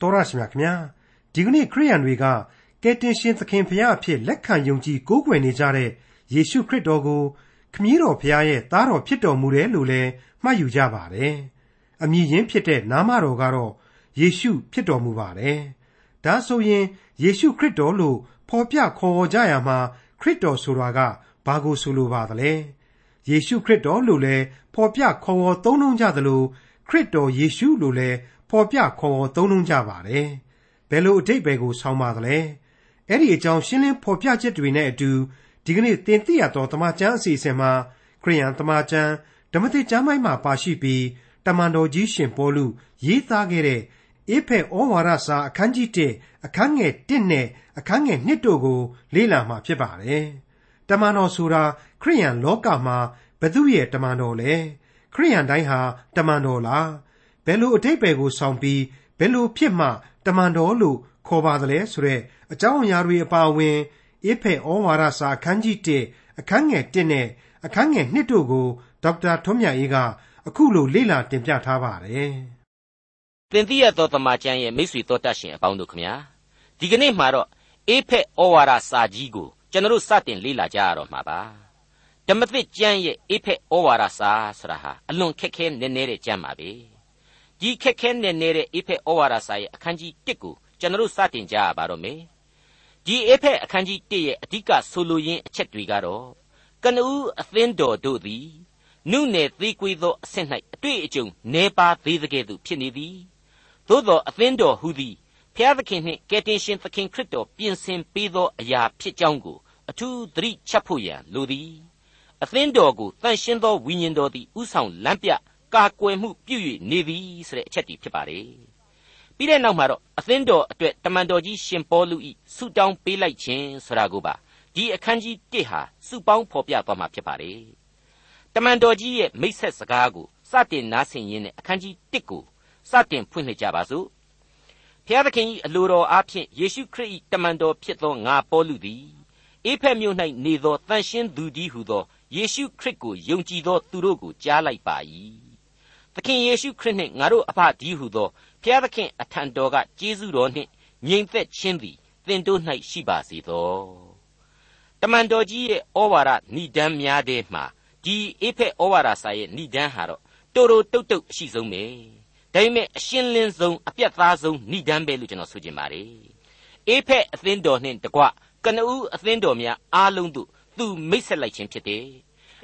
တော်ရရှိမြခင်ဗျာဒီကနေ့ခရိယန်တွေကကယ်တင်ရှင်သခင်ဖရာအဖြစ်လက်ခံယုံကြည်ကိုးကွယ်နေကြတဲ့ယေရှုခရစ်တော်ကိုခမည်းတော်ဖရာရဲ့သားတော်ဖြစ်တော်မူတယ်လို့လည်းမှတ်ယူကြပါတယ်အမည်ရင်းဖြစ်တဲ့နာမတော်ကတော့ယေရှုဖြစ်တော်မူပါတယ်ဒါဆိုရင်ယေရှုခရစ်တော်လို့ဖော်ပြခေါ်ဝေါ်ကြရမှာခရစ်တော်ဆိုတာကဘာကိုဆိုလိုပါသလဲယေရှုခရစ်တော်လို့လည်းဖော်ပြခေါ်ဝေါ်သုံးနှုန်းကြသလိုခရစ်တော်ယေရှုလို့လည်း ဖော်ပြခေါ်ဝေါ်သုံးနှုန်းကြပါတယ်။ဘယ်လိုအတိတ်ပဲကိုဆောင်းပါသလဲ။အဲ့ဒီအကြောင်းရှင်းလင်းဖော်ပြချက်တွေနဲ့အတူဒီကနေ့သင်သိရသောတမန်ကျမ်းအစီအစဉ်မှာခရိယန်တမန်ကျမ်းဓမ္မသစ်ကျမ်းပိုင်းမှာပါရှိပြီးတမန်တော်ကြီးရှင်ပေါလုရေးသားခဲ့တဲ့အေဖက်ဩဝါဒစာအခန်းကြီး1အခန်းငယ်1နဲ့အခန်းငယ်2တို့ကိုလေ့လာမှာဖြစ်ပါတယ်။တမန်တော်ဆိုတာခရိယန်လောကမှာဘသူရဲ့တမန်တော်လဲခရိယန်တိုင်းဟာတမန်တော်လား ဘယ်လိုအတိတ်ပဲကိုဆောင်ပြီးဘယ်လိုဖြစ်မှတမန်တော်လို့ခေါ်ပါသလဲဆိုတဲ့အကြောင်းအရာတွေအပါအဝင်အေဖက်ဩဝါဒစာအခန်းကြီး1အခန်းငယ်1နဲ့အခန်းငယ်2တို့ကိုဒေါက်တာထွန်းမြတ်အေးကအခုလိုလေ့လာတင်ပြထားပါတယ်။သင်သိရသောတမန်ကျမ်းရဲ့မိတ်ဆွေတော်တတ်ရှင်အပေါင်းတို့ခမညာဒီကနေ့မှာတော့အေဖက်ဩဝါဒစာကြီးကိုကျွန်တော်စတင်လေ့လာကြရတော့မှာပါ။ဓမ္မသစ်ကျမ်းရဲ့အေဖက်ဩဝါဒစာဆိုတာဟာအလွန်ခက်ခဲနက်နဲတဲ့ကျမ်းပါပဲ။ ဒီခက်ခဲနေနေတဲ့အေဖက်ဩဝါဒစာရဲ့အခန်းကြီး1ကိုကျွန်တော်စတင်ကြရပါတော့မယ်ဒီအေဖက်အခန်းကြီး1ရဲ့အဓိကဆိုလိုရင်းအချက်တွေကတော့ကနဦးအသင်းတော်တို့သည်နုနယ်သေးကွေးသောအဆင့်၌အတွေ့အကြုံနေပါသေးတဲ့ကဲ့သို့ဖြစ်နေသည်သို့သောအသင်းတော်ဟူသည်ဖျားသခင်နှင့်ကယ်တင်ရှင်သခင်ခရစ်တော်ပြင်ဆင်ပေးသောအရာဖြစ်ကြောင်းကိုအထူးသတိချက်ဖို့ရန်လိုသည်အသင်းတော်ကိုတန်ရှင်းသောဝိညာဉ်တော်သည်ဥဆောင်လမ်းပြ ကာကွယ်မှုပြု၍နေသည်ဆိုတဲ့အချက်တည်းဖြစ်ပါတယ်ပြီးတဲ့နောက်မှာတော့အသင်းတော်အတွက်တမန်တော်ကြီးရှင်ပေါလုဤဆုတောင်းပေးလိုက်ခြင်းဆိုတာကိုပါဒီအခန်းကြီး1ဟာစုပေါင်းဖော်ပြသွားမှာဖြစ်ပါတယ်တမန်တော်ကြီးရဲ့မိတ်ဆက်စကားကိုစတင်နားဆင်ရင်းနဲ့အခန်းကြီး1ကိုစတင်ဖွင့်လှစ်ကြပါစို့ဖျားသခင်၏အလိုတော်အားဖြင့်ယေရှုခရစ်၏တမန်တော်ဖြစ်သောငါပေါလုသည်အေဖက်မြို့၌နေသောတန်ရှင်းသူကြီးဟုသောယေရှုခရစ်ကိုယုံကြည်သောသူတို့ကိုကြားလိုက်ပါ၏ သခင်ယေရှုခရစ်နှင့်ငါတို့အဖဒီဟုသောဘုရားသခင်အထံတော်ကကျေးဇူးတော်နှင့်ငြိမ်သက်ခြင်းသည်သင်တို့၌ရှိပါစေသောတမန်တော်ကြီးရဲ့ဩဝါဒဏိဒန်းများတဲ့မှာဒီအေဖက်ဩဝါဒစာရဲ့ဏိဒန်းဟာတော့တိုတိုတုတ်တုတ်အရှိဆုံးပဲဒါပေမဲ့အရှင်းလင်းဆုံးအပြတ်သားဆုံးဏိဒန်းပဲလို့ကျွန်တော်ဆိုချင်ပါတယ်အေဖက်အသင်းတော်နှင့်တကွကနဦးအသင်းတော်များအားလုံးတို့သူမိတ်ဆက်လိုက်ခြင်းဖြစ်တယ်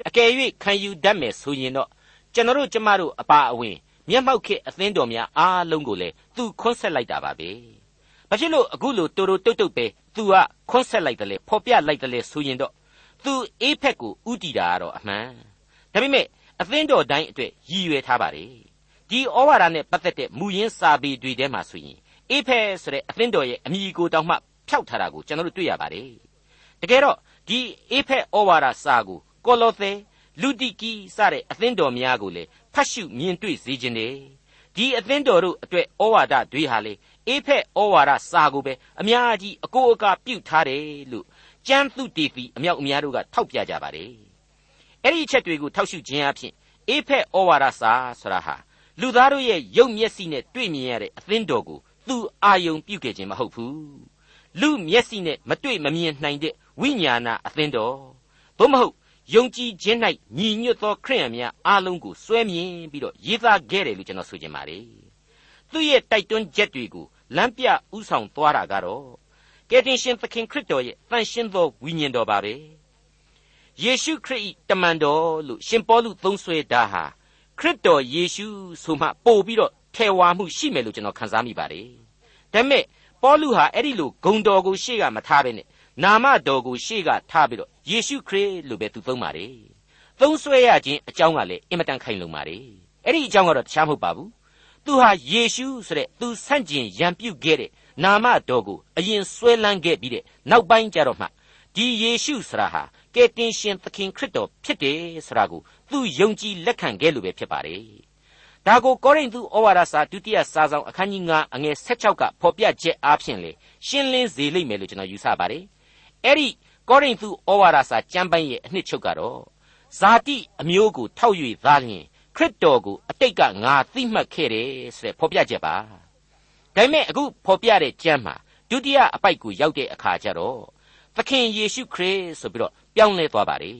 အကယ်၍ခံယူတတ်မယ်ဆိုရင်တော့ ကျွန်တော်တို့ကျမတို့အပါအဝင်မျက်မှောက်ခေအသင်းတော်များအားလုံးကိုလည်းသူခွန်းဆက်လိုက်တာပါပဲ။ဘာဖြစ်လို့အခုလိုတိုတိုတုတ်တုတ်ပဲသူကခွန်းဆက်လိုက်တယ်လေဖော်ပြလိုက်တယ်လေဆိုရင်တော့သူအေးဖက်ကိုဥတီတာကတော့အမှန်။ဒါပေမဲ့အသင်းတော်တိုင်းအတွက်ရည်ရွယ်ထားပါတယ်။ဒီဩဝါဒနဲ့ပတ်သက်တဲ့မူရင်းစာပေတွေထဲမှာဆိုရင်အေးဖက်ဆိုတဲ့အသင်းတော်ရဲ့အမည်ကိုတောင်မှဖျောက်ထားတာကိုကျွန်တော်တို့တွေ့ရပါတယ်။တကယ်တော့ဒီအေးဖက်ဩဝါဒစာကိုကောလောသဲ လူတိကီစတဲ့အသင်းတော်များကိုလည်းဖတ်ရှုမြင်တွေ့စေခြင်းတယ်ဒီအသင်းတော်တို့အတွက်ဩဝါဒတွေဟာလေအေဖက်ဩဝါဒစာကိုပဲအများကြီးအကိုအကာပြုထားတယ်လို့ကျမ်းသူတေဖီအမြောက်အများတို့ကထောက်ပြကြပါတယ်အဲ့ဒီအချက်တွေကိုထောက်ရှုခြင်းအဖြစ်အေဖက်ဩဝါဒစာဆိုတာဟာလူသားတို့ရဲ့ရုပ်မျက်စိနဲ့တွေ့မြင်ရတဲ့အသင်းတော်ကိုသူအာယုံပြုခဲ့ခြင်းမဟုတ်ဘူးလူမျက်စိနဲ့မတွေ့မမြင်နိုင်တဲ့ဝိညာဏအသင်းတော်သို့မဟုတ် ယုံကြည်ခြင်း၌ညီညွတ်သောခရိယန်များအားလုံးကိုစွဲမြင်ပြီးတော့ရေးသားခဲ့တယ်လို့ကျွန်တော်ဆိုချင်ပါတယ်။သူ့ရဲ့တိုက်တွန်းချက်တွေကိုလမ်းပြဥဆောင်သွားတာကတော့ကယ်တင်ရှင်သခင်ခရစ်တော်ရဲ့တန်ရှင်းသောဝိညာဉ်တော်ပါပဲ။ယေရှုခရစ်၏တမန်တော်လို့ရှင်ပေါလုသုံးဆွဲတာဟာခရစ်တော်ယေရှုဆိုမှပို့ပြီးတော့ထဲဝါမှုရှိမယ်လို့ကျွန်တော်ခန်းစားမိပါတယ်။ဒါပေမဲ့ပေါလုဟာအဲ့ဒီလိုဂုံတော်ကိုရှေ့ကမထားဘဲနဲ့ နာမတော်ကိုရှေ့ကထားပြီးတော့ယေရှုခရစ်လို့ပဲသူသုံးပါတယ်သုံးဆွဲရခြင်းအကြောင်းကလည်းအင်မတန်ခိုင်လုံပါတယ်အဲ့ဒီအကြောင်းကတော့တခြားမဟုတ်ပါဘူးသူဟာယေရှုဆိုတဲ့သူဆန့်ကျင်ရန်ပြုတ်ခဲ့တဲ့နာမတော်ကိုအရင်ဆွဲလန်းခဲ့ပြီးတဲ့နောက်ပိုင်းကျတော့မှဒီယေရှုဆိုတာဟာကယ်တင်ရှင်သခင်ခရစ်တော်ဖြစ်တယ်ဆိုတာကိုသူယုံကြည်လက်ခံခဲ့လို့ပဲဖြစ်ပါတယ်ဒါကိုကောရိန္သုဩဝါဒစာဒုတိယစာဆောင်အခန်းကြီး9အငယ်16ကဖော်ပြချက်အားဖြင့်လေရှင်းလင်းစေလိမ့်မယ်လို့ကျွန်တော်ယူဆပါတယ် အဲ့ဒီကောရိန္သုဩဝါဒစာကျမ်းပိုင်းရဲ့အနှစ်ချုပ်ကတော့ဇာတိအမျိုးကိုထောက်၍သားလျင်ခရစ်တော်ကိုအတိတ်ကငါသိမှတ်ခဲ့တယ်ဆိုတဲ့ဖော်ပြချက်ပါဒါပေမဲ့အခုဖော်ပြတဲ့ကျမ်းမှာဒုတိယအပိုက်ကိုရောက်တဲ့အခါကျတော့သခင်ယေရှုခရစ်ဆိုပြီးတော့ပြောင်းလဲသွားပါတယ်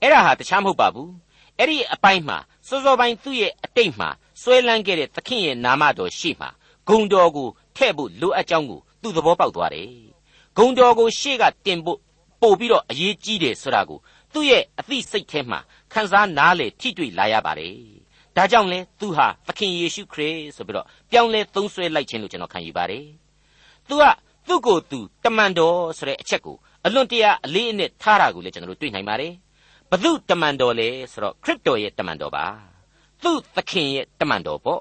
အဲ့ဒါဟာတခြားမဟုတ်ပါဘူးအဲ့ဒီအပိုင်းမှာစောစောပိုင်းသူ့ရဲ့အတိတ်မှာဆွဲလန်းခဲ့တဲ့သခင်ရဲ့နာမတော်ရှိမှာဂုံတော်ကိုထဲ့ဖို့လိုအပ်ကြောင်းကိုသူသဘောပေါက်သွားတယ် ဂုံတော်ကိုရှေ့ကတင်ဖို့ပို့ပြီးတော့အရေးကြီးတယ်ဆိုတာကိုသူ့ရဲ့အသိစိတ်ထဲမှာခံစားနားလေထိတွေ့လာရပါတယ်ဒါကြောင့်လဲသူဟာသခင်ယေရှုခရစ်ဆိုပြီးတော့ပြောင်းလဲသုံးဆွဲလိုက်ခြင်းလို့ကျွန်တော်ခံယူပါတယ်သူကသူ့ကိုယ်သူတမန်တော်ဆိုတဲ့အချက်ကိုအလွန်တရာအလေးအနက်ထားတာကိုလည်းကျွန်တော်တို့တွေ့နိုင်ပါတယ်ဘု து တမန်တော်လဲဆိုတော့ခရစ်တော်ရဲ့တမန်တော်ပါသူ့သခင်ရဲ့တမန်တော်ပေါ့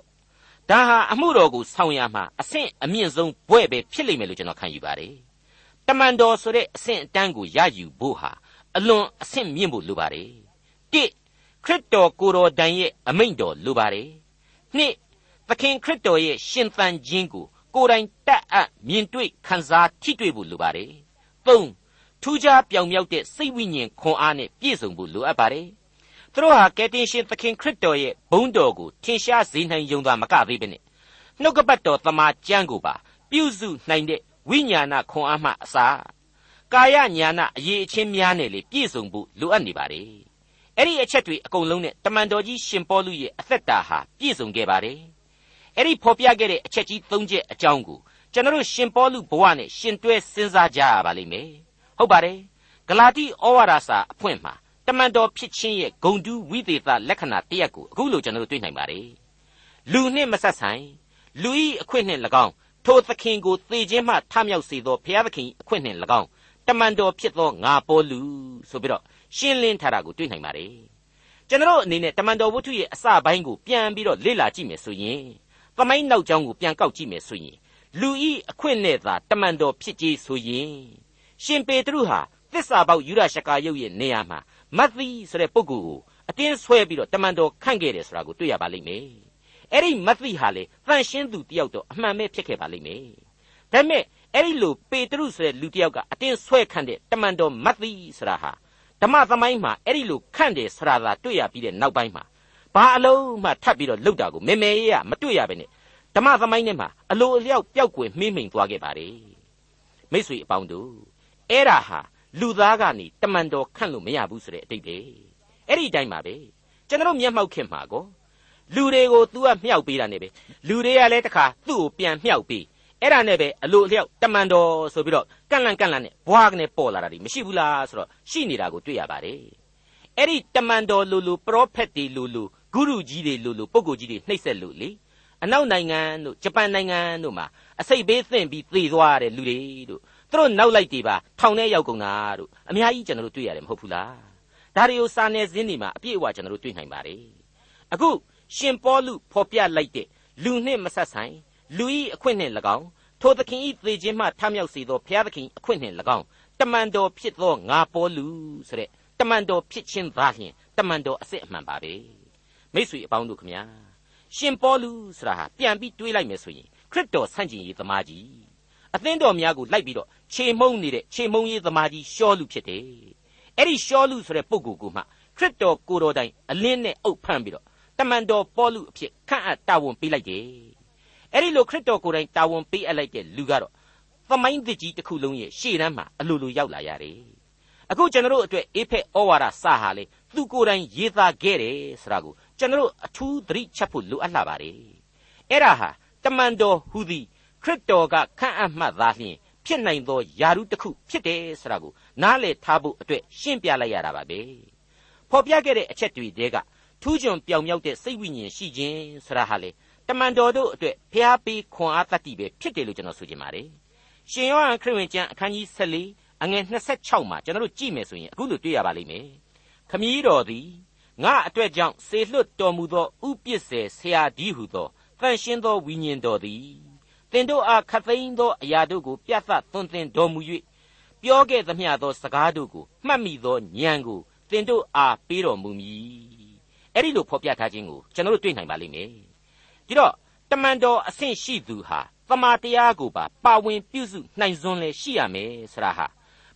ဒါဟာအမှုတော်ကိုဆောင်ရမှာအဆင့်အမြင့်ဆုံးဘွဲ့ပဲဖြစ်လိမ့်မယ်လို့ကျွန်တော်ခံယူပါတယ် တမန်တော်ဆိုတဲ့အဆင့်အတန်းကိုရယူဖို့ဟာအလွန်အဆင့်မြင့်ဖို့လိုပါတယ်တိခရစ်တော်ကိုယ်တော်တိုင်ရဲ့အမိန့်တော်လိုပါတယ်နှစ်သခင်ခရစ်တော်ရဲ့ရှင်သန်ခြင်းကိုကိုယ်တိုင်တက်အပ်မြင်တွေ့ခံစားထိတွေ့ဖို့လိုပါတယ်သုံးထူးခြားပြောင်မြောက်တဲ့စိတ်ဝိညာဉ်ခွန်အားနဲ့ပြည့်စုံဖို့လိုအပ်ပါတယ်သူတို့ဟာကယ်တင်ရှင်သခင်ခရစ်တော်ရဲ့ဘုန်းတော်ကိုထင်ရှားစေနိုင်ယုံသာမကသေးပဲနဲ့နှုတ်ကပတ်တော်သမာကျမ်းကိုပါပြုစုနိုင်တဲ့ ဝိညာဏခွန်အားမှအစာကာယညာဏအရေးအချင်းများနဲ့လေပြည့်စုံဖို့လိုအပ်နေပါတယ်အဲ့ဒီအချက်တွေအကုန်လုံးနဲ့တမန်တော်ကြီးရှင်ပေါလုရဲ့အသက်တာဟာပြည့်စုံခဲ့ပါတယ်အဲ့ဒီဖော်ပြခဲ့တဲ့အချက်ကြီး၃ချက်အကြောင်းကိုကျွန်တော်ရှင်ပေါလုဘဝနဲ့ရှင်တွဲစဉ်းစားကြရပါလိမ့်မယ်ဟုတ်ပါတယ်ဂလာတိဩဝါဒစာအဖွင့်မှာတမန်တော်ဖြစ်ခြင်းရဲ့ဂုံတူးဝိသေသလက္ခဏာတရက်ကိုအခုလိုကျွန်တော်တို့တွေ့နိုင်ပါတယ်လူနှင့်မဆက်ဆိုင်လူဤအခွင့်နှင့်၎င်း ထိုသခင်ကိုသေခြင်းမှထမြောက်စေသောဘုရားသခင်အခွင့်နှင့်၎င်းတမန်တော်ဖြစ်သောငါပေါ်လူဆိုပြီးတော့ရှင်းလင်းထားတာကိုတွေ့နိုင်ပါတယ်ကျွန်တော်အနေနဲ့တမန်တော်ဝတ္ထုရဲ့အစပိုင်းကိုပြန်ပြီးတော့လေ့လာကြည့်မယ်ဆိုရင်သမိုင်းနောက်ကြောင်းကိုပြန်ကောက်ကြည့်မယ်ဆိုရင်လူဤအခွင့်နဲ့သာတမန်တော်ဖြစ်ကြီးဆိုရင်ရှင်ပေတရုဟာသစ္စာပေါက်ယူရရှကာယုတ်ရဲ့နေရာမှာမတ်သီဆိုတဲ့ပုဂ္ဂိုလ်ကိုအတင်းဆွဲပြီးတော့တမန်တော်ခန့်ခဲ့တယ်ဆိုတာကိုတွေ့ရပါလိမ့်မယ် အဲ့ဒီမတ်သီဟာလေတန်ရှင်းသူတယောက်တော့အမှန်ပဲဖြစ်ခဲ့ပါလိမ့်မယ်ဒါပေမဲ့အဲ့ဒီလိုပေတရုဆိုတဲ့လူတယောက်ကအတင်းဆွဲခန့်တဲ့တမန်တော်မတ်သီဆိုတာဟာဓမ္မသမိုင်းမှာအဲ့ဒီလိုခန့်တယ်ဆိုတာသာတွေ့ရပြီးတဲ့နောက်ပိုင်းမှာဘာအလုံးမှထပ်ပြီးတော့လှုပ်တာကိုမေမေရမတွေ့ရပဲနဲ့ဓမ္မသမိုင်းထဲမှာအလိုအလျောက်ပျောက်ကွယ်မှိမ့်မိန်သွားခဲ့ပါတယ်မိတ်ဆွေအပေါင်းတို့အဲ့ဒါဟာလူသားကနေတမန်တော်ခန့်လို့မရဘူးဆိုတဲ့အတိတ်ပဲအဲ့ဒီအတိုင်းပါပဲကျွန်တော်မျက်မှောက်ခင်မှာကို လူတွေကို तू ကမြှောက်ပေးတာနဲ့ပဲလူတွေကလည်းတခါသူ့ကိုပြန်မြှောက်ပေးအဲ့ဒါနဲ့ပဲအလိုအလျောက်တမန်တော်ဆိုပြီးတော့ကန့်လန့်ကန့်လန့်နဲ့ဘွားကနေပေါ်လာတာဒီမရှိဘူးလားဆိုတော့ရှိနေတာကိုတွေ့ရပါတယ်အဲ့ဒီတမန်တော်လူလူပရောဖက်တွေလူလူဂုရုကြီးတွေလူလူပုဂ္ဂိုလ်ကြီးတွေနှိပ်စက်လို့လေအနောက်နိုင်ငံတို့ဂျပန်နိုင်ငံတို့မှာအစိတ်ဘေးသင့်ပြီးသေသွားတဲ့လူတွေတို့သူတို့နောက်လိုက်တွေပါထောင်ထဲရောက်ကုန်တာတို့အများကြီးကျွန်တော်တို့တွေ့ရတယ်မဟုတ်ဘူးလားဒါတွေကိုစာနယ်ဇင်းတွေမှာအပြည့်အဝကျွန်တော်တို့တွေ့နိုင်ပါတယ်အခု ရှင်ပေါလုဖော်ပြလိုက်တဲ့လူနှင့်မဆက်ဆိုင်လူဤအခွင့်နှင့်၎င်းထိုသခင်ဤသေခြင်းမှထမြောက်စေသောဘုရားသခင်အခွင့်နှင့်၎င်းတမန်တော်ဖြစ်သောငါပေါလုဆိုတဲ့တမန်တော်ဖြစ်ခြင်းသာလျှင်တမန်တော်အစစ်အမှန်ပါပဲမိတ်ဆွေအပေါင်းတို့ခမညာရှင်ပေါလုဆိုတာဟာပြန်ပြီးတွေးလိုက်မယ်ဆိုရင်ခရစ်တော်ဆန့်ကျင်ရေးသမားကြီးအသင်းတော်များကိုလိုက်ပြီးတော့ခြေမုံနေတဲ့ခြေမုံရေးသမားကြီးရှောလူဖြစ်တယ်အဲ့ဒီရှောလူဆိုတဲ့ပုဂ္ဂိုလ်ကိုမှခရစ်တော်ကိုတော်တိုင်အလင်းနဲ့အုပ်ဖမ်းပြီးတော့ တမန်တော်ပေါလုအဖြစ်ခန့်အပ်တာဝန်ပေးလိုက်တယ်အဲ့ဒီလိုခရစ်တော်ကိုယ်တိုင်တာဝန်ပေးအပ်လိုက်တဲ့လူကတော့သမိုင်းသစ်ကြီးတစ်ခုလုံးရဲ့ရှေ့တန်းမှာအလိုလိုရောက်လာရတယ်အခုကျွန်တော်တို့အတွက်အေဖက်ဩဝါဒစာဟာလေသူကိုယ်တိုင်ရေးသားခဲ့တယ်ဆိုတာကိုကျွန်တော်အထူးသတိချက်ဖို့လိုအပ်လာပါတယ်အဲ့ဒါဟာတမန်တော်ဟူသည်ခရစ်တော်ကခန့်အပ်မှသာလျှင်ဖြစ်နိုင်သောယာရုတစ်ခုဖြစ်တယ်ဆိုတာကိုနားလည်ထားဖို့အတွက်ရှင်းပြလိုက်ရတာပါပဲဖော်ပြခဲ့တဲ့အချက်တွေတဲက ထူးချွန်ပြောင်မြောက်တဲ့စိတ်ဝိညာဉ်ရှိခြင်းဆိုတာဟာလေတမန်တော်တို့အတွက်ဖျားပေးခွန်အားတတ်တည်ပဲဖြစ်တယ်လို့ကျွန်တော်ဆိုချင်ပါတယ်ရှင်ယောဟန်ခရစ်ဝင်ကျမ်းအခန်းကြီး14အငယ်26မှာကျွန်တော်တို့ကြည့်မယ်ဆိုရင်အခုလိုတွေ့ရပါလိမ့်မယ်ခမည်းတော်သည်ငါအတွက်ကြောင့်စေလွတ်တော်မူသောဥပစ္စေဆရာဒီဟုသောတန်ရှင်းသောဝိညာဉ်တော်သည်သင်တို့အားခသိန်းသောအရာတို့ကိုပြတ်သသွန်သင်တော်မူ၍ပြောခဲ့သမျှသောစကားတို့ကိုမှတ်မိသောဉာဏ်ကိုသင်တို့အားပေးတော်မူမည် အဲ့ဒီလိုဖော်ပြထားခြင်းကိုကျွန်တော်တို့တွေ့နိုင်ပါလိမ့်မယ်ဒီတော့တမန်တော်အဆင့်ရှိသူဟာတမာတရားကိုပါပါဝင်ပြုစုနိုင်စွန်းလဲရှိရမယ်ဆိုတာဟာ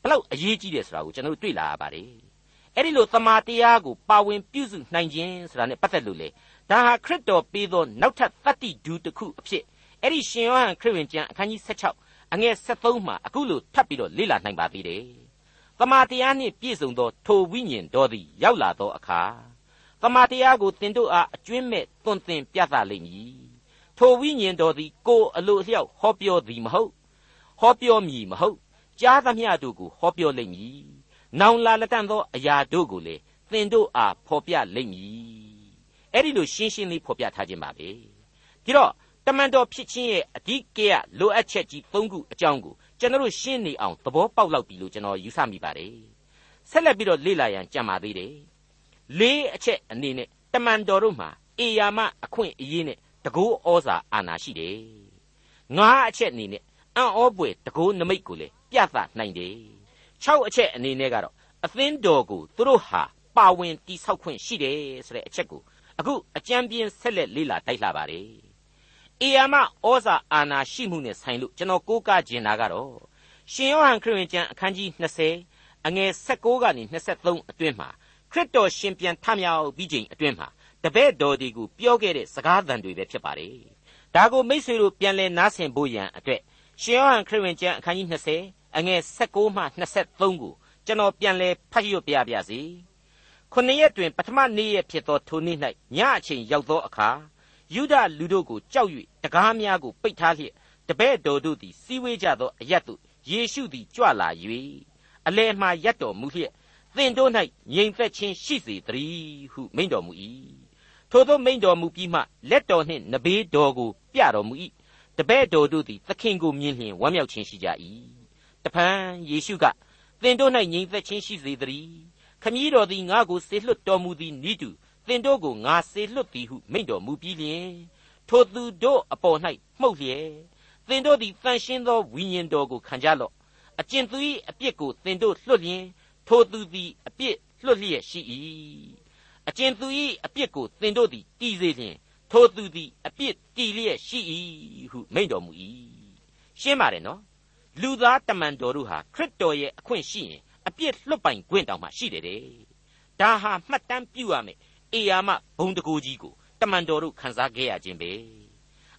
ဘလောက်အရေးကြီးတယ်ဆိုတာကိုကျွန်တော်တို့တွေ့လာရပါတယ်အဲ့ဒီလိုတမာတရားကိုပါဝင်ပြုစုနိုင်ခြင်းဆိုတာနဲ့ပတ်သက်လို့လေဒါဟာခရစ်တော်ပေးသောနောက်ထပ်တတ္တိဒူးတစ်ခုအဖြစ်အဲ့ဒီရှင်ယောဟန်ခရစ်ဝင်ကျမ်းအခန်းကြီး16အငယ်73မှာအခုလိုထပ်ပြီးတော့လေ့လာနိုင်ပါသေးတယ်။တမန်တရားနှင့်ပြည့်စုံသောထိုဝိညာဉ်တော်သည်ရောက်လာသောအခါ တမန်တရားကိုသင်တို့အားအကျွင့်မဲ့သွန်သင်ပြသလိမ့်မည်။ထိုဝိညာဉ်တော်သည်ကိုယ်အလိုအလျောက်ဟောပြောသည်မဟုတ်ဟောပြောမည်မဟုတ်ကြားသမျှတို့ကိုဟောပြောလိမ့်မည်။နောင်လာလက်တန့်သောအရာတို့ကိုလည်းသင်တို့အားဖော်ပြလိမ့်မည်။အဲ့ဒီလိုရှင်းရှင်းလေးဖော်ပြထားခြင်းပါပဲ။ဒီတော့တမန်တော်ဖြစ်ခြင်းရဲ့အဓိကရလိုအပ်ချက်ကြီး၃ခုအကြောင်းကိုကျွန်တော်ရှင်းနေအောင်သဘောပေါက်လောက်ပြီလို့ကျွန်တော်ယူဆမိပါတယ်။ဆက်လက်ပြီးတော့လေ့လာရန်ကြံပါသေးတယ်။ လေးအချက်အနေနဲ့တမန်တော်တို့မှာအေယာမအခွင့်အရေးနဲ့တကောဩဇာအာဏာရှိတယ်။ငါးအချက်အနေနဲ့အံ့ဩပွေတကောနမိတ်ကိုလည်းပြသနိုင်တယ်။၆အချက်အနေနဲ့ကတော့အသင်းတော်ကိုသူတို့ဟာပါဝင်တိဆောက်ခွင့်ရှိတယ်ဆိုတဲ့အချက်ကိုအခုအကြံပြင်းဆက်လက်လေ့လာတိုက်လှပါတယ်။အေယာမဩဇာအာဏာရှိမှုနဲ့ဆိုင်လို့ကျွန်တော်ကိုးကားကျင်တာကတော့ရှင်ယောဟန်ခရစ်ဝင်ကျမ်းအခန်းကြီး20အငယ်16ကနေ23အတွင်းမှာ ခရစ်တော်ရှင်ပြန်ထမြောက်ပြီးချိန်အတွင်းမှာတပည့်တော်ဒီကိုပြောခဲ့တဲ့စကားသံတွေပဲဖြစ်ပါတယ်။ဒါကိုမိษွေတို့ပြန်လဲနားဆင်ဖို့ရန်အတွက်ရှင်ယောဟန်ခရစ်ဝင်ကျမ်းအခန်းကြီး20အငယ်16မှ23ကိုကျွန်တော်ပြန်လဲဖတ်ရပြပါစီ။ခုနှစ်ရက်တွင်ပထမနေ့ရက်ဖြစ်သောထိုနေ့၌ညအချိန်ရောက်သောအခါယုဒလူတို့ကိုကြောက်၍တကားများကိုပိတ်ထားလျက်တပည့်တော်တို့သည်စီဝေးကြသောအရတ်သို့ယေရှုသည်ကြွလာ၍အလယ်မှရပ်တော်မူလျက် သင်တို့၌ငြိမ်သက်ခြင်းရှိစေတည်းဟုမိန့်တော်မူ၏ထိုသောမိန့်တော်မူပြီးမှလက်တော်နှင့်နဘေးတော်ကိုပြတော်မူ၏တပည့်တော်တို့သည်သခင်ကိုမြင်လျင်ဝမ်းမြောက်ခြင်းရှိကြ၏တဖန်ယေရှုကသင်တို့၌ငြိမ်သက်ခြင်းရှိစေတည်းခမည်းတော်သည်ငါ့ကိုဆေလွတ်တော်မူသည်နိတုသင်တို့ကိုငါဆေလွတ်သည်ဟုမိန့်တော်မူပြီးလျင်ထိုသူတို့အပေါ်၌မှုတ်လျက်သင်တို့သည်တန်ရှင်းသောဝိညာဉ်တော်ကိုခံကြလော့အကျင့်သူ၏အပြစ်ကိုသင်တို့လွတ်လျင် ထိုသူသည်အပြစ်လွတ်လျက်ရှိ၏အကျင့်သူ၏အပြစ်ကိုသင်တို့သည်တည်စေလျင်ထိုသူသည်အပြစ်တည်လျက်ရှိ၏ဟုမိန့်တော်မူ၏ရှင်းပါတယ်နော်လူသားတမန်တော်တို့ဟာခရစ်တော်ရဲ့အခွင့်ရှိရင်အပြစ်လွတ်ပိုင်ခွင့်တောင်မှရှိတယ်တဲ့ဒါဟာမှတ်တမ်းပြုရမယ်အေယာမဘုံတကူကြီးကိုတမန်တော်တို့ခန်းစားခဲ့ရခြင်းပဲ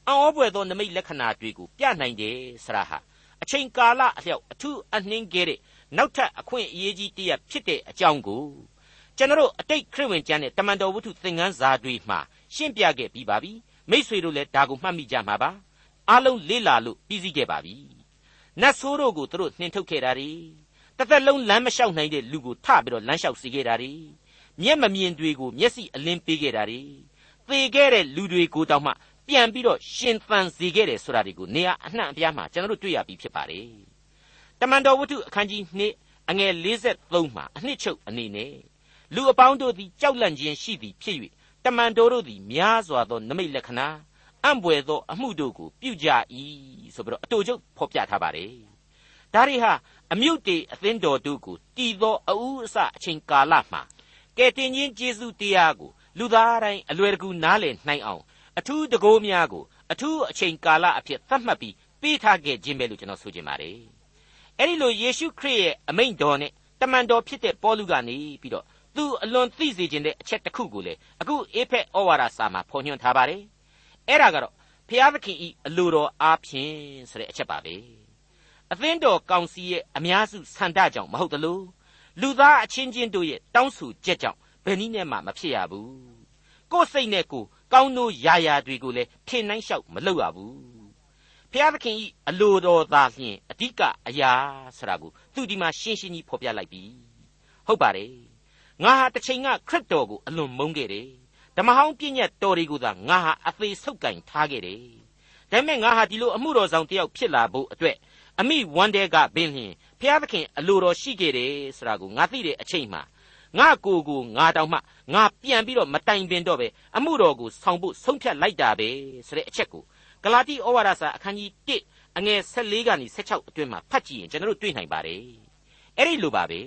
အံ့ဩပွေသောနမိတ်လက္ခဏာတွေကိုပြနိုင်တယ်ဆရာဟာအချိန်ကာလအလျောက်အထူးအနှင်းခဲ့တဲ့ နောက်ထပ်အခွင့်အရေးကြီးတစ်ရပ်ဖြစ်တဲ့အကြောင်းကိုကျွန်တော်အတိတ်ခရစ်ဝင်ကျမ်းနဲ့တမန်တော်ဝတ္ထုသင်ခန်းစာတွေမှာရှင်းပြခဲ့ပြီးပါပြီမိษွေတို့လည်းဒါကိုမှတ်မိကြမှာပါအားလုံးလေ့လာလို့ပြီးစီးခဲ့ပါပြီနတ်ဆိုးတို့ကိုသူတို့နှင်ထုတ်ခဲ့တာတွေတသက်လုံးလမ်းမလျှောက်နိုင်တဲ့လူကိုထပြီးတော့လမ်းလျှောက်စေခဲ့တာတွေမျက်မမြင်တွေကိုမျက်စိအလင်းပေးခဲ့တာတွေသေခဲ့တဲ့လူတွေကိုတောင်မှပြန်ပြီးတော့ရှင်သန်စေခဲ့တယ်ဆိုတာတွေကိုနေရာအနှံ့အပြားမှာကျွန်တော်တို့တွေ့ရပြီးဖြစ်ပါတယ် မန်တော်ဝတ္ထုအခန်းကြီး2အငယ်53မှာအနှစ်ချုပ်အနေနဲ့လူအပေါင်းတို့သည်ကြောက်လန့်ခြင်းရှိသည်ဖြစ်၍တမန်တော်တို့သည်များစွာသောနမိတ်လက္ခဏာအံ့ဘွယ်သောအမှုတို့ကိုပြုကြ၏ဆိုပြီးတော့အတူချုပ်ဖော်ပြထားပါတယ်ဒါတွေဟာအမြုပ်တေအသင်းတော်တို့ကိုတည်သောအဦးအစအချိန်ကာလမှာကဲတင်ချင်းကျေးဇူးတရားကိုလူသားတိုင်းအလွယ်တကူနားလည်နိုင်အောင်အထူးတကိုးများကိုအထူးအချိန်ကာလအဖြစ်သတ်မှတ်ပြီးပေးထားခဲ့ခြင်းပဲလို့ကျွန်တော်ဆိုချင်ပါတယ် အဲ့ဒီလိုယေရှုခရစ်ရဲ့အမိန့်တော်နဲ့တမန်တော်ဖြစ်တဲ့ပေါလုကနေပြီးတော့သူအလွန်သိစေခြင်းတဲ့အချက်တစ်ခုကိုလေအခုအေဖက်ဩဝါဒစာမှာဖော်ညွှန်းထားပါတယ်အဲ့ဒါကတော့ဖျားသခင်ဤအလိုတော်အားဖြင့်ဆိုတဲ့အချက်ပါပဲအသင်းတော်ကောင်စီရဲ့အများစုဆန္ဒကြောင့်မဟုတ်တလို့လူသားအချင်းချင်းတို့ရဲ့တောင်းဆိုချက်ကြောင့်ဘယ်နည်းနဲ့မှမဖြစ်ရဘူးကိုယ်စိတ်နဲ့ကိုယ်ကောင်းတို့ယာယာတွေကိုလည်းထင်နှိုင်းလျှောက်မလုပ်ရဘူး ဖျားသခင်ဤအလိုတော်သာလျှင်အဓိကအရာဆိုတာကိုသူဒီမှာရှင်းရှင်းကြီးဖော်ပြလိုက်ပြီဟုတ်ပါတယ်ငါဟာတစ်ချိန်ကခရစ်တော်ကိုအလွန်မုန်းခဲ့တယ်ဓမ္မဟောင်းပြည့်ညတ်တော်တွေကိုသာငါဟာအသေးဆုပ်ကင်ထားခဲ့တယ်ဒါပေမဲ့ငါဟာဒီလိုအမှုတော်ဆောင်တယောက်ဖြစ်လာဖို့အတွက်အမိဝမ်းတဲကပင်လျင်ဖျားသခင်အလိုတော်ရှိခဲ့တယ်ဆိုတာကိုငါသိတဲ့အချိန်မှာငါကိုကိုငါတောင်မှငါပြန်ပြီးတော့မတိုင်ပင်တော့ပဲအမှုတော်ကိုဆောင်ဖို့ဆုံးဖြတ်လိုက်တာပဲဆိုတဲ့အချက်ကို ဂလာတိဩဝါဒစာအခန်းကြီး1အငယ်14ကနေ16အတွင်းမှာဖတ်ကြည့်ရင်ကျွန်တော်တို့တွေ့နိုင်ပါတယ်အဲ့ဒီလိုပါပဲ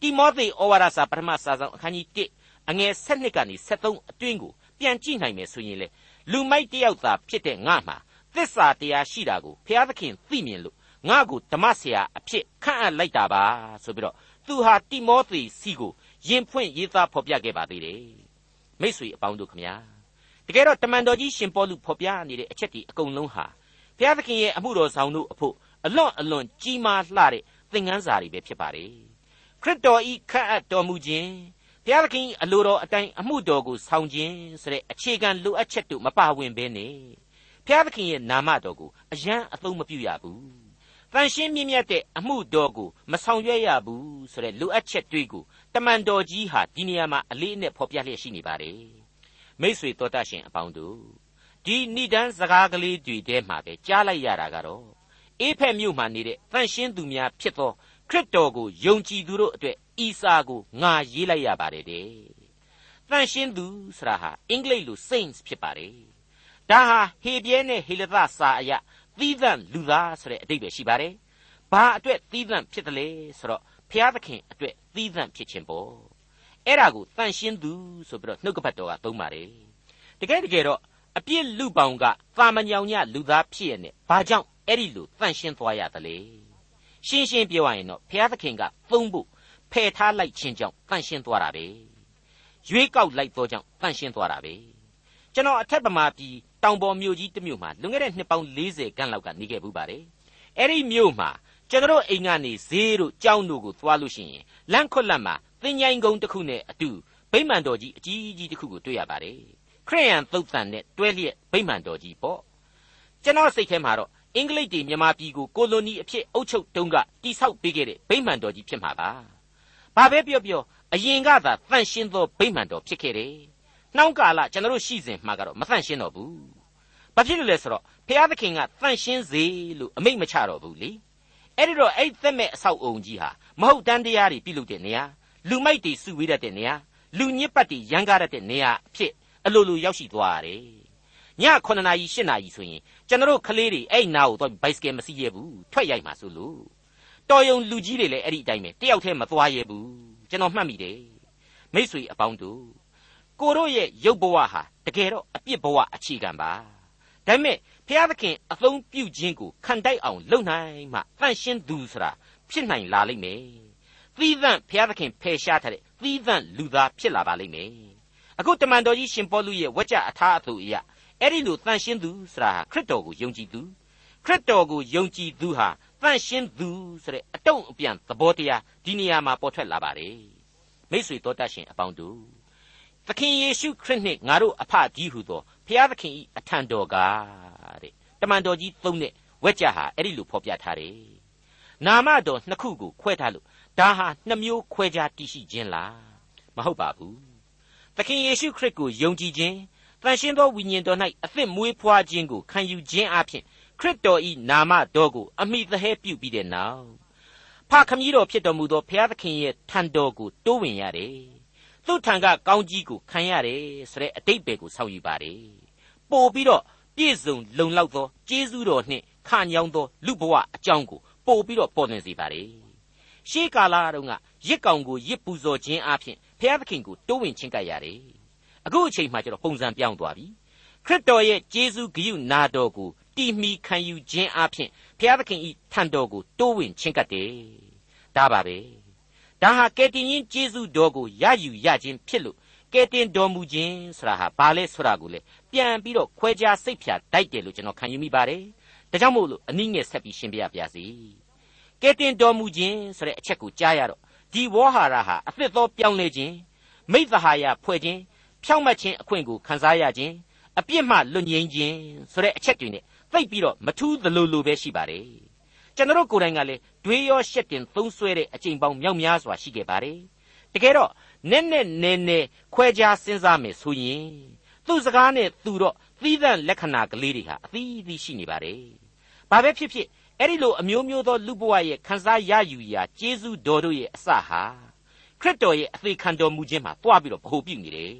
တိမောသေဩဝါဒစာပထမစာဆောင်အခန်းကြီး1အငယ်7ကနေ73အတွင်းကိုပြန်ကြည့်နိုင်မယ်ဆိုရင်လေလူမိုက်တယောက်သာဖြစ်တဲ့ငါမှာသစ္စာတရားရှိတာကိုဘုရားသခင်သိမြင်လို့ငါ့ကိုဓမ္မဆရာအဖြစ်ခန့်အပ်လိုက်တာပါဆိုပြီးတော့သူဟာတိမောသေစီကိုရင်ဖွင့်ရေးသားဖော်ပြခဲ့ပါသေးတယ်မိษွေအပေါင်းတို့ခမညာတ ကယ်တော့ တမန်တော်ကြီး ရှင်ပေါလု ဖော်ပြနေတဲ့အချက်ဒီအကုန်လုံးဟာ ဘုရားသခင်ရဲ့ အမှုတော်ဆောင်တို့အဖို့ အလွန်အလွန်ကြီးမားလှတဲ့ သင်ခန်းစာတွေပဲ ဖြစ်ပါတယ် ခရစ်တော်ဤခန့်အပ်တော်မူခြင်း ဘုရားသခင်အလိုတော်အတိုင်း အမှုတော်ကို ဆောင်ခြင်းဆိုတဲ့ အခြေခံလိုအပ်ချက်တို့ မပါဝင်ဘဲနဲ့ ဘုရားသခင်ရဲ့ နာမတော်ကိုအယံအသုံးမပြုရဘူးတန်ရှင်းမြင့်မြတ်တဲ့အမှုတော်ကို မဆောင်ရွက်ရဘူးဆိုတဲ့ လိုအပ်ချက်တွေကို တမန်တော်ကြီးဟာ ဒီနေရာမှာ အလေးအနက် ဖော်ပြလျက်ရှိနေပါတယ် မိษွေတော်တတ်ရှင်အပေါင်းတို့ဒီဏိဒန်းစကားကလေးတွေထဲမှာပဲကြားလိုက်ရတာကတော့အေဖက်မြို့မှာနေတဲ့တန်ရှင်းသူများဖြစ်သောခရစ်တော်ကိုယုံကြည်သူတို့အတွက်ဤစာကိုငါရေးလိုက်ရပါတယ်တဲ့တန်ရှင်းသူဆိုတာဟာအင်္ဂလိပ်လို saints ဖြစ်ပါတယ်ဒါဟာဟေပြဲနဲ့ဟေလသစာအရသီးသန့်လူသားဆိုတဲ့အဓိပ္ပာယ်ရှိပါတယ်ဘာအတွက်သီးသန့်ဖြစ်တယ်လဲဆိုတော့ဖျားသခင်အတွက်သီးသန့်ဖြစ်ခြင်းပေါ့ အဲ့ဒါကိုတန်ရှင်းသူဆိုပြီးတော့နှုတ်ကပတ်တော်ကသုံးပါတယ်တကယ်တကယ်တော့အပြစ်လူပောင်ကသာမညောင်ညလူသားဖြစ်ရတဲ့ဘာကြောင့်အဲ့ဒီလိုတန့်ရှင်းသွားရသလဲရှင်းရှင်းပြောရရင်တော့ဘုရားသခင်ကသုံးဖို့ဖယ်ထားလိုက်ခြင်းကြောင့်တန့်ရှင်းသွားတာပဲရွေးကောက်လိုက်သောကြောင့်တန့်ရှင်းသွားတာပဲကျွန်တော်အထက်ပမာပြည်တောင်ပေါ်မြို့ကြီးတစ်မြို့မှာလွန်ခဲ့တဲ့နှစ်ပေါင်း40ခန့်လောက်ကနေခဲ့ဘူးပါတယ်အဲ့ဒီမြို့မှာကျွန်တော်အိမ်ကနေဈေးတို့ကြောင်းတို့ကိုသွားလို့ရှိရင်လန့်ခွက်လက်မှာ သင်ញိုင်းကုန်းတစ်ခုနဲ့အတူဗိမာန်တော်ကြီးအကြီးကြီးတစ်ခုကိုတွေ့ရပါတယ်ခရိယန်သုတ်တန်နဲ့တွဲလျက်ဗိမာန်တော်ကြီးပေါ့ကျွန်တော်စိတ်ထဲမှာတော့အင်္ဂလိပ်တွေမြန်မာပြည်ကိုကိုလိုနီအဖြစ်အုပ်ချုပ်တုန်းကတိဆောက်ပေးခဲ့တဲ့ဗိမာန်တော်ကြီးဖြစ်မှာပါဘာပဲပြောပြောအရင်ကသာတန့်ရှင်းသောဗိမာန်တော်ဖြစ်ခဲ့တယ်နှောင်းကာလကျွန်တော်ရှိစဉ်မှာကတော့မတန့်ရှင်းတော့ဘူးဘာဖြစ်လို့လဲဆိုတော့ဖျားသခင်ကတန့်ရှင်းစေလို့အမိန့်မချတော့ဘူးလေအဲ့ဒီတော့အဲ့သက်မဲ့အဆောက်အုံကြီးဟာမဟုတ်တန်းတရားတွေပြုလုပ်တဲ့နေရာ လူမိုက်တွေစုဝေးတတ်တဲ့နေရာလူညစ်ပတ်တွေရန်ကားတတ်တဲ့နေရာအဖြစ်အလိုလိုရောက်ရှိသွားရတယ်ည9နာရီ10နာရီဆိုရင်ကျွန်တော်ကလေးတွေအဲ့နာကိုတော့ဘိုက်စကယ်မစီးရဘူးထွက်ရိုက်မှာဆိုလို့တော်ယုံလူကြီးတွေလည်းအဲ့ဒီအတိုင်းပဲတယောက်တည်းမသွားရဘူးကျွန်တော်မှတ်မိတယ်မိษွေအပေါင်းတို့ကိုတို့ရဲ့ရုပ်ဘဝဟာတကယ်တော့အပြစ်ဘဝအခြေခံပါဒါပေမဲ့ဖျားသခင်အသုံးပြုခြင်းကိုခံတိုက်အောင်လုပ်နိုင်မှတန့်ရှင်းသူဆိုတာဖြစ်နိုင်လာလိမ့်မယ် သီးသန့်ဖျားသခင်ဖယ်ရှားထားတဲ့သီးသန့်လူသားဖြစ်လာပါလိမ့်မယ်အခုတမန်တော်ကြီးရှင်ပေါလုရဲ့ဝကြအထာအသူအရာအဲ့ဒီလိုတန်ရှင်းသူဆိုတာခရစ်တော်ကိုယုံကြည်သူခရစ်တော်ကိုယုံကြည်သူဟာတန်ရှင်းသူဆိုတဲ့အတုံးအပြန်သဘောတရားဒီနေရာမှာပေါ်ထွက်လာပါတယ်မိษွေတော်တတ်ရှင်အပေါင်းတို့သခင်ယေရှုခရစ်နှင့်ငါတို့အဖကြီးဟုသောဖျားသခင်ဤအထံတော်ကတဲ့တမန်တော်ကြီးသုံးတဲ့ဝက်ကြဟာအဲ့ဒီလိုဖော်ပြထားတယ်နာမတော်နှစ်ခုကိုခွဲထားလို့ ဒါဟာနှစ်မျိုးခွဲခြားတည်ရှိခြင်းလားမဟုတ်ပါဘူးသခင်ယေရှုခရစ်ကိုယုံကြည်ခြင်းတန်ရှင်းသောဝိညာဉ်တော်၌အသစ်မွေးဖွားခြင်းကိုခံယူခြင်းအပြင်ခရစ်တော်၏နာမတော်ကိုအမိသဟဲပြုပြီးတဲ့နောက်ဖခမည်းတော်ဖြစ်တော်မူသောဘုရားသခင်ရဲ့ထံတော်ကိုတိုးဝင်ရတယ်။သူ့ထံကကောင်းကြီးကိုခံရတယ်ဆိုတဲ့အတိတ်ပဲကိုဆောက်ယူပါတယ်။ပို့ပြီးတော့ပြည့်စုံလုံလောက်သောကျေးဇူးတော်နှင့်ခညောင်းသောလူဘဝအကြောင်းကိုပို့ပြီးတော့ပေါ်လွင်စေပါတယ်။ ရှေးကာလတုန်းကရစ်ကောင်ကိုရစ်ပူဇော်ခြင်းအပြင်ဘုရားသခင်ကိုတိုးဝင်ချင်းကပ်ရတယ်အခုအချိန်မှကျတော့ပုံစံပြောင်းသွားပြီခရစ်တော်ရဲ့ဂျေဇုဂိယုနာတော်ကိုတီမီခံယူခြင်းအပြင်ဘုရားသခင်ဤထံတော်ကိုတိုးဝင်ချင်းကပ်တယ်ဒါပါပဲဒါဟာကယ်တင်ရှင်ဂျေဇုတော်ကိုရယူရခြင်းဖြစ်လို့ကယ်တင်တော်မူခြင်းဆိုတာဟာဘာလဲဆိုတာကိုလေပြန်ပြီးတော့ခွဲခြားစိတ်ဖြာတိုက်တယ်လို့ကျွန်တော်ခံယူမိပါတယ်ဒါကြောင့်မို့လို့အနည်းငယ်ဆက်ပြီးရှင်းပြပါရစေ ကယ်တင်တော်မူခြင်းဆိုတဲ့အချက်ကိုကြားရတော့ဒီဝေါဟာရဟာအသစ်သောပြောင်းလဲခြင်းမိသဟာယဖွဲ့ခြင်းဖြောင့်မတ်ခြင်းအခွင့်ကိုခံစားရခြင်းအပြစ်မှလွတ်ငြိမ်းခြင်းဆိုတဲ့အချက်တွေနဲ့သိပ်ပြီးတော့မထူးသလိုလိုပဲရှိပါတယ်ကျွန်တော်ကိုယ်တိုင်ကလည်းတွေးရောရှက်တင်သုံးဆွဲတဲ့အချိန်ပေါင်းမြောက်များစွာရှိခဲ့ပါတယ်တကယ်တော့နက်နက်နဲနဲခွဲခြားစဉ်းစားမယ်ဆိုရင်သူ့စကားနဲ့သူတော့သီးသန့်လက္ခဏာကလေးတွေဟာအသီးသီးရှိနေပါတယ်ဘာပဲဖြစ်ဖြစ် အဲ့ဒီလိုအမျိုးမျိုးသောလူဘဝရဲ့ခံစားရယူရာကျေးဇူးတော်တို့ရဲ့အစဟာခရစ်တော်ရဲ့အသေးခံတော်မူခြင်းမှာတွားပြီးတော့ဗဟုပြုနေတယ်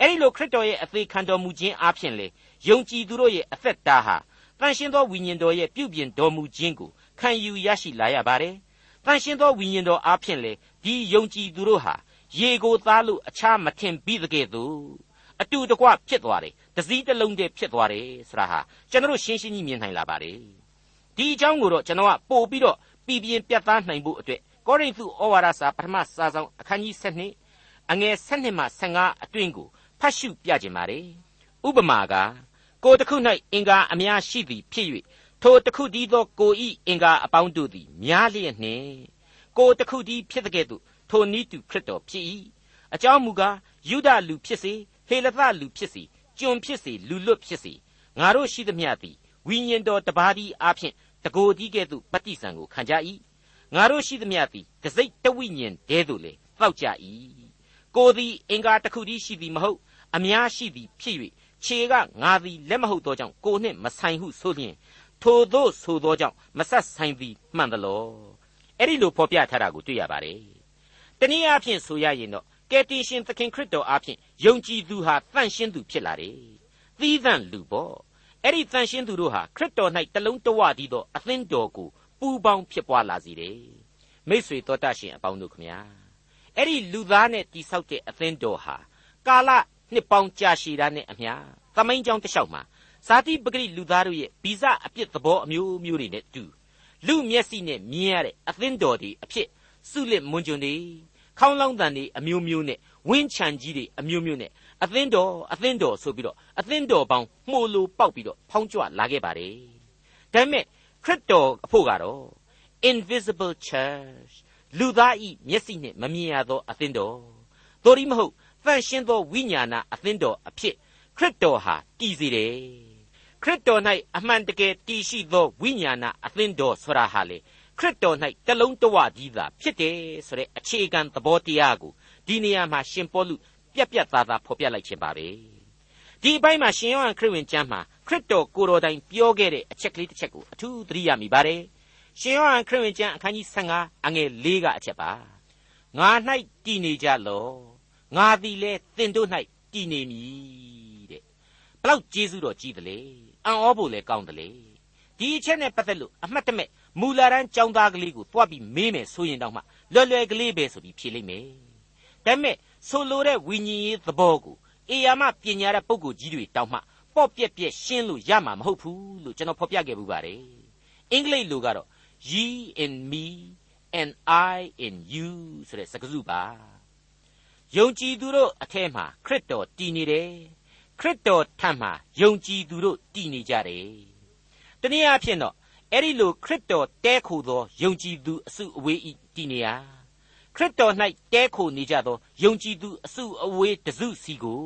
အဲ့ဒီလိုခရစ်တော်ရဲ့အသေးခံတော်မူခြင်းအပြင်လေယုံကြည်သူတို့ရဲ့အသက်တာဟာတန်ရှင်းသောဝိညာဉ်တော်ရဲ့ပြုပြင်တော်မူခြင်းကိုခံယူရရှိလာရပါတယ်တန်ရှင်းသောဝိညာဉ်တော်အပြင်လေဒီယုံကြည်သူတို့ဟာရေကိုသားလို့အခြားမထင်ပြီးတကယ်သို့အတူတကွဖြစ်သွားတယ်တစည်းတစ်လုံးတည်းဖြစ်သွားတယ်ဆိုတာဟာကျွန်တော်ရှင်းရှင်းကြီးမြင်နိုင်လာပါတယ် ဒီအကြောင်းကိုတော့ကျွန်တော်ကပို့ပြီးတော့ပြည်ပြင်းပြတ်သားနိုင်ဖို့အတွက်ကောရိန္သုဩဝါဒစာပထမစာဆောင်အခန်းကြီး7အငယ်7မှ15အတွင်းကိုဖတ်ရှုပြခြင်းပါတယ်ဥပမာကကိုယ်တစ်ခု၌အင်္ဂါအများရှိသည်ဖြစ်၍ထိုတစ်ခုတည်းသောကိုဤအင်္ဂါအပေါင်းတို့သည်များလျက်နှင့်ကိုယ်တစ်ခုတည်းဖြစ်တဲ့ကဲ့သို့ထိုနည်းတူခရစ်တော်ဖြစ်၏အကြောင်းမူကားယူဒလူဖြစ်စေဟေလသလူဖြစ်စေကျွန်ဖြစ်စေလူလွတ်ဖြစ်စေငါတို့ရှိသမျှသည်ဝိညာဉ်တော်တပါးသည်အဖြစ် တကိုယ်တည်းကဲ့သို့ပဋိသင်ကိုခံကြ၏ငါတို့ရှိသမျှသည်တစိတ်တဝိညာဉ်တည်းသို့လေတောက်ကြ၏ကိုသည်အင်္ဂါတစ်ခုတည်းရှိသည်မဟုတ်အများရှိသည်ဖြစ်၍ခြေကငါသည်လက်မဟုတ်သောကြောင့်ကိုနှင့်မဆိုင်ဟုဆိုလျင်ထိုသို့ဆိုသောကြောင့်မဆက်ဆိုင်သည်မှန်သလောအဲ့ဒီလိုဖော်ပြထားတာကိုတွေ့ရပါတယ်တနည်းအားဖြင့်ဆိုရရင်တော့ကယ်တင်ရှင်သခင်ခရစ်တော်အားဖြင့်ယုံကြည်သူဟာတန့်ရှင်းသူဖြစ်လာတယ်သီးသန့်လူပေါ့ အဲ့ဒီတန့်ရှင်းသူတို့ဟာခရစ်တော်၌တလုံးတဝတည်းသောအသင်းတော်ကိုပူပေါင်းဖြစ်ပွားလာစေတယ်မိษွေတော်တတ်ရှင်အပေါင်းတို့ခမညာအဲ့ဒီလူသားနဲ့တိဆောက်တဲ့အသင်းတော်ဟာကာလနှစ်ပေါင်းကြာရှည်တာနဲ့အမျှသမိုင်းကြောင်းတစ်လျှောက်မှာဇာတိပဂရိလူသားတို့ရဲ့ဗီဇအပြစ်သဘောအမျိုးမျိုးတွေနဲ့တူလူမျက်စိနဲ့မြင်ရတဲ့အသင်းတော်တွေအဖြစ်စုလစ်မွန်ကျွန်တွေခေါင်းလောင်းတန်တွေအမျိုးမျိုးနဲ့ဝင်းချံကြီးတွေအမျိုးမျိုးနဲ့ အသင်းတော်အသင်းတော်ဆိုပြီးတော့အသင်းတော်ပေါင်းမှုလိုပေါက်ပြီးတော့ဖောင်းကြွလာခဲ့ပါတယ်ဒါပေမဲ့ခရစ်တော်အဖို့ကတော့ invisible church လူသားဤမျက်စိနဲ့မမြင်ရသောအသင်းတော်တို့ဒီမဟုတ်တန့်ရှင်းသောဝိညာဏအသင်းတော်အဖြစ်ခရစ်တော်ဟာတည်စေတယ်ခရစ်တော်၌အမှန်တကယ်တည်ရှိသောဝိညာဏအသင်းတော်ဆိုတာဟာလေခရစ်တော်၌တလုံးတဝကြီးသာဖြစ်တယ်ဆိုတဲ့အခြေခံသဘောတရားကိုဒီနေရာမှာရှင်ပေါလု ပြက်ပြက်သားသားဖော်ပြလိုက်ခြင်းပါပဲဒီအပိုင်းမှာရှင်ယောဟန်ခရစ်ဝင်ကျမ်းမှာခရစ်တော်ကိုယ်တော်တိုင်ပြောခဲ့တဲ့အချက်ကလေးတစ်ချက်ကိုအထူးသတိရမိပါတယ်ရှင်ယောဟန်ခရစ်ဝင်ကျမ်းအခန်းကြီး15အငယ်၄ကအချက်ပါငါ၌တည်နေကြလောငါသည်လည်းသင်တို့၌တည်နေမည်တဲ့ဘလောက်ကျေးဇူးတော်ကြီးသလဲအံ့ဩဖို့လည်းကောင်းတယ်လေဒီအချက်နဲ့ပတ်သက်လို့အမှတ်တမဲ့မူလာရန်ចောင်းသားကလေးကိုတွားပြီးမေးမယ်ဆိုရင်တော့မှလွယ်လွယ်ကလေးပဲဆိုပြီးဖြေလိုက်မယ်ဒါပေမဲ့ ဆိုလိုတဲ့ဝိညာဉ်ရေးသဘောကိုအေယာမပညာတဲ့ပုံကိုကြီးတွေတောင်းမှပေါ့ပြက်ပြက်ရှင်းလို့ရမှာမဟုတ်ဘူးလို့ကျွန်တော်ဖော်ပြခဲ့ပူပါတယ်အင်္ဂလိပ်လိုကတော့ ye in me and i in you ဆိုတဲ့စကားစုပါယုံကြည်သူတို့အထက်မှာခရစ်တော်တည်နေတယ်ခရစ်တော်ထံမှာယုံကြည်သူတို့တည်နေကြတယ်တနည်းအားဖြင့်တော့အဲ့ဒီလိုခရစ်တော်တဲခိုသောယုံကြည်သူအစုအဝေးဤတည်နေရ ခရစ်တော်၌တဲခိုနေကြသောယုံကြည်သူအစုအဝေးတစုစီကို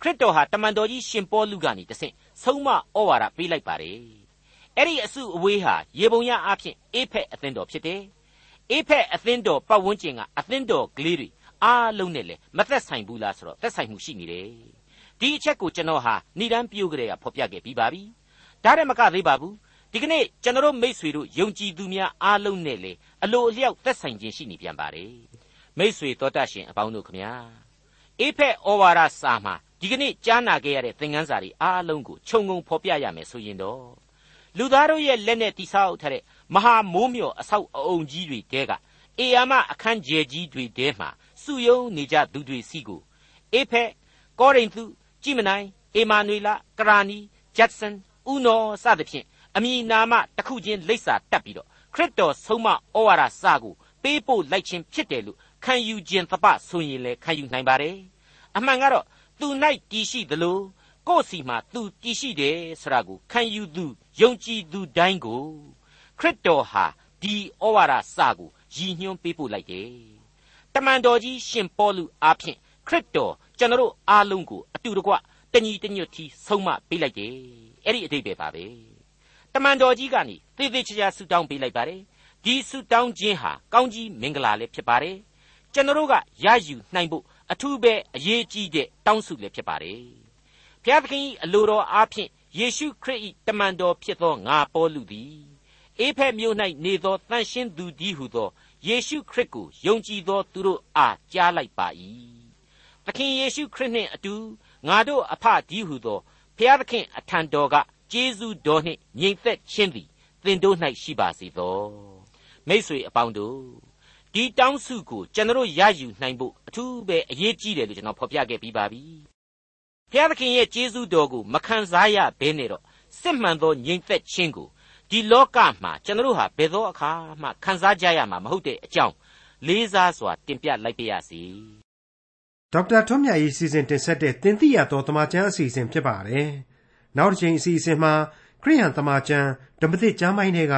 ခရစ်တော်ဟာတမန်တော်ကြီးရှင်ပေါလုကနေတဆင့်ဆုံးမဩဝါဒပေးလိုက်ပါတယ်အဲ့ဒီအစုအဝေးဟာရေပုံရအဖြစ်အေဖက်အသင်းတော်ဖြစ်တယ်အေဖက်အသင်းတော်ပတ်ဝန်းကျင်ကအသင်းတော်ကလေးတွေအားလုံးနဲ့လည်းမသက်ဆိုင်ဘူးလားဆိုတော့သက်ဆိုင်မှုရှိနေတယ်ဒီအချက်ကိုကျွန်တော်ဟာဏိဒန်းပြိုးကလေးကဖော်ပြခဲ့ပြီးပါပြီဒါနဲ့မကသေးပါဘူး ဒီကနေ့ကျွန်တော်မိษွေတို့ယုံကြည်သူများအားလုံးနဲ့လေအလိုအလျောက်သက်ဆိုင်ခြင်းရှိနေပြန်ပါတယ်မိษွေတော်တတ်ရှင်အပေါင်းတို့ခမညာအေဖက်ဩဝါဒစာမှာဒီကနေ့ကြားနာခဲ့ရတဲ့သင်ခန်းစာတွေအားလုံးကိုခြုံငုံဖော်ပြရမယ်ဆိုရင်တော့လူသားတို့ရဲ့လက်နဲ့တိဆောက်ထားတဲ့မဟာမိုးမြော်အဆောက်အအုံကြီးတွေတဲကအေယာမအခန်းကျယ်ကြီးတွေတဲမှာစုယုံနေကြသူတွေစီကိုအေဖက်ကောရိန္သုကြိမနိုင်အေမာနွေလာကရာနီဂျက်ဆန်ဥနောစသဖြင့် အမည်နာမတစ်ခုချင်းလိပ်စာတက်ပြီးတော့ခရစ်တော်ဆုံးမဩဝါဒစာကိုပေးပို့လိုက်ခြင်းဖြစ်တယ်လို့ခံယူခြင်းသပဆိုရင်လည်းခံယူနိုင်ပါတယ်အမှန်ကတော့သူ၌တည်ရှိသလိုကိုယ့်စီမှာသူတည်ရှိတယ်ဆိုတာကိုခံယူသူယုံကြည်သူတိုင်းကိုခရစ်တော်ဟာဒီဩဝါဒစာကိုရည်ညွှန်းပေးပို့လိုက်တယ်တမန်တော်ကြီးရှင်ပေါလုအားဖြင့်ခရစ်တော်ကျွန်တော်အားလုံးကိုအတူတကွတညီတညွတ်တီဆုံးမပေးလိုက်တယ်အဲ့ဒီအတိတ်ပဲပါပဲတ မန်တော်ကြီးကနေသေသေးချာချာဆူတောင်းပေးလိုက်ပါတယ်ဒီဆူတောင်းခြင်းဟာကောင်းကြီးမင်္ဂလာလည်းဖြစ်ပါတယ်ကျွန်တော်ကရယူနိုင်ဖို့အထူးပဲအရေးကြီးတဲ့တောင်းစုလည်းဖြစ်ပါတယ်ဘုရားသခင်အလိုတော်အားဖြင့်ယေရှုခရစ်၏တမန်တော်ဖြစ်သောငါပေါလုသည်အေဖက်မြို့၌နေသောတန်ရှင်းသူကြီးဟုသောယေရှုခရစ်ကိုယုံကြည်သောသူတို့အားကြားလိုက်ပါ၏သခင်ယေရှုခရစ်နှင့်အတူငါတို့အဖကြီးဟုသောဘုရားသခင်အထံတော်က ကျေးဇူးတော်နှင့်ငြိမ်သက်ခြင်းသည်သင်တို့၌ရှိပါစေသောမိษွေအပေါင်းတို့ဒီတောင်းစုကိုကျွန်တော်ရယူနိုင်ဖို့အထူးပဲအရေးကြီးတယ်လို့ကျွန်တော်ဖော်ပြခဲ့ပြီးပါပြီဘုရားသခင်ရဲ့ကျေးဇူးတော်ကိုမခံစားရဘဲနဲ့တော့စစ်မှန်သောငြိမ်သက်ခြင်းကိုဒီလောကမှာကျွန်တော်ဟာဘယ်သောအခါမှခံစားကြရမှာမဟုတ်တဲ့အကြောင်းလေးစားစွာတင်ပြလိုက်ပါရစေဒေါက်တာထွန်းမြတ်၏စီစဉ်တင်ဆက်တဲ့တင်ပြတော်တမချန်းအစီအစဉ်ဖြစ်ပါတယ် နောက်တစ်ချိန်အစီအစဉ်မှာခရိယန်တမန်ကျမ်းဓမ္မသစ်ကျမ်းပိုင်းတွေက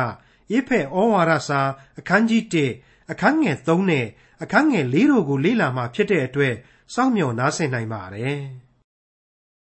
အေဖက်ဩဝါဒစာအခန်းကြီး1အခန်းငယ်3နဲ့အခန်းငယ်4တို့ကိုလေ့လာမှဖြစ်တဲ့အတွက်စောင့်မျှော်နားဆင်နိုင်ပါတယ်။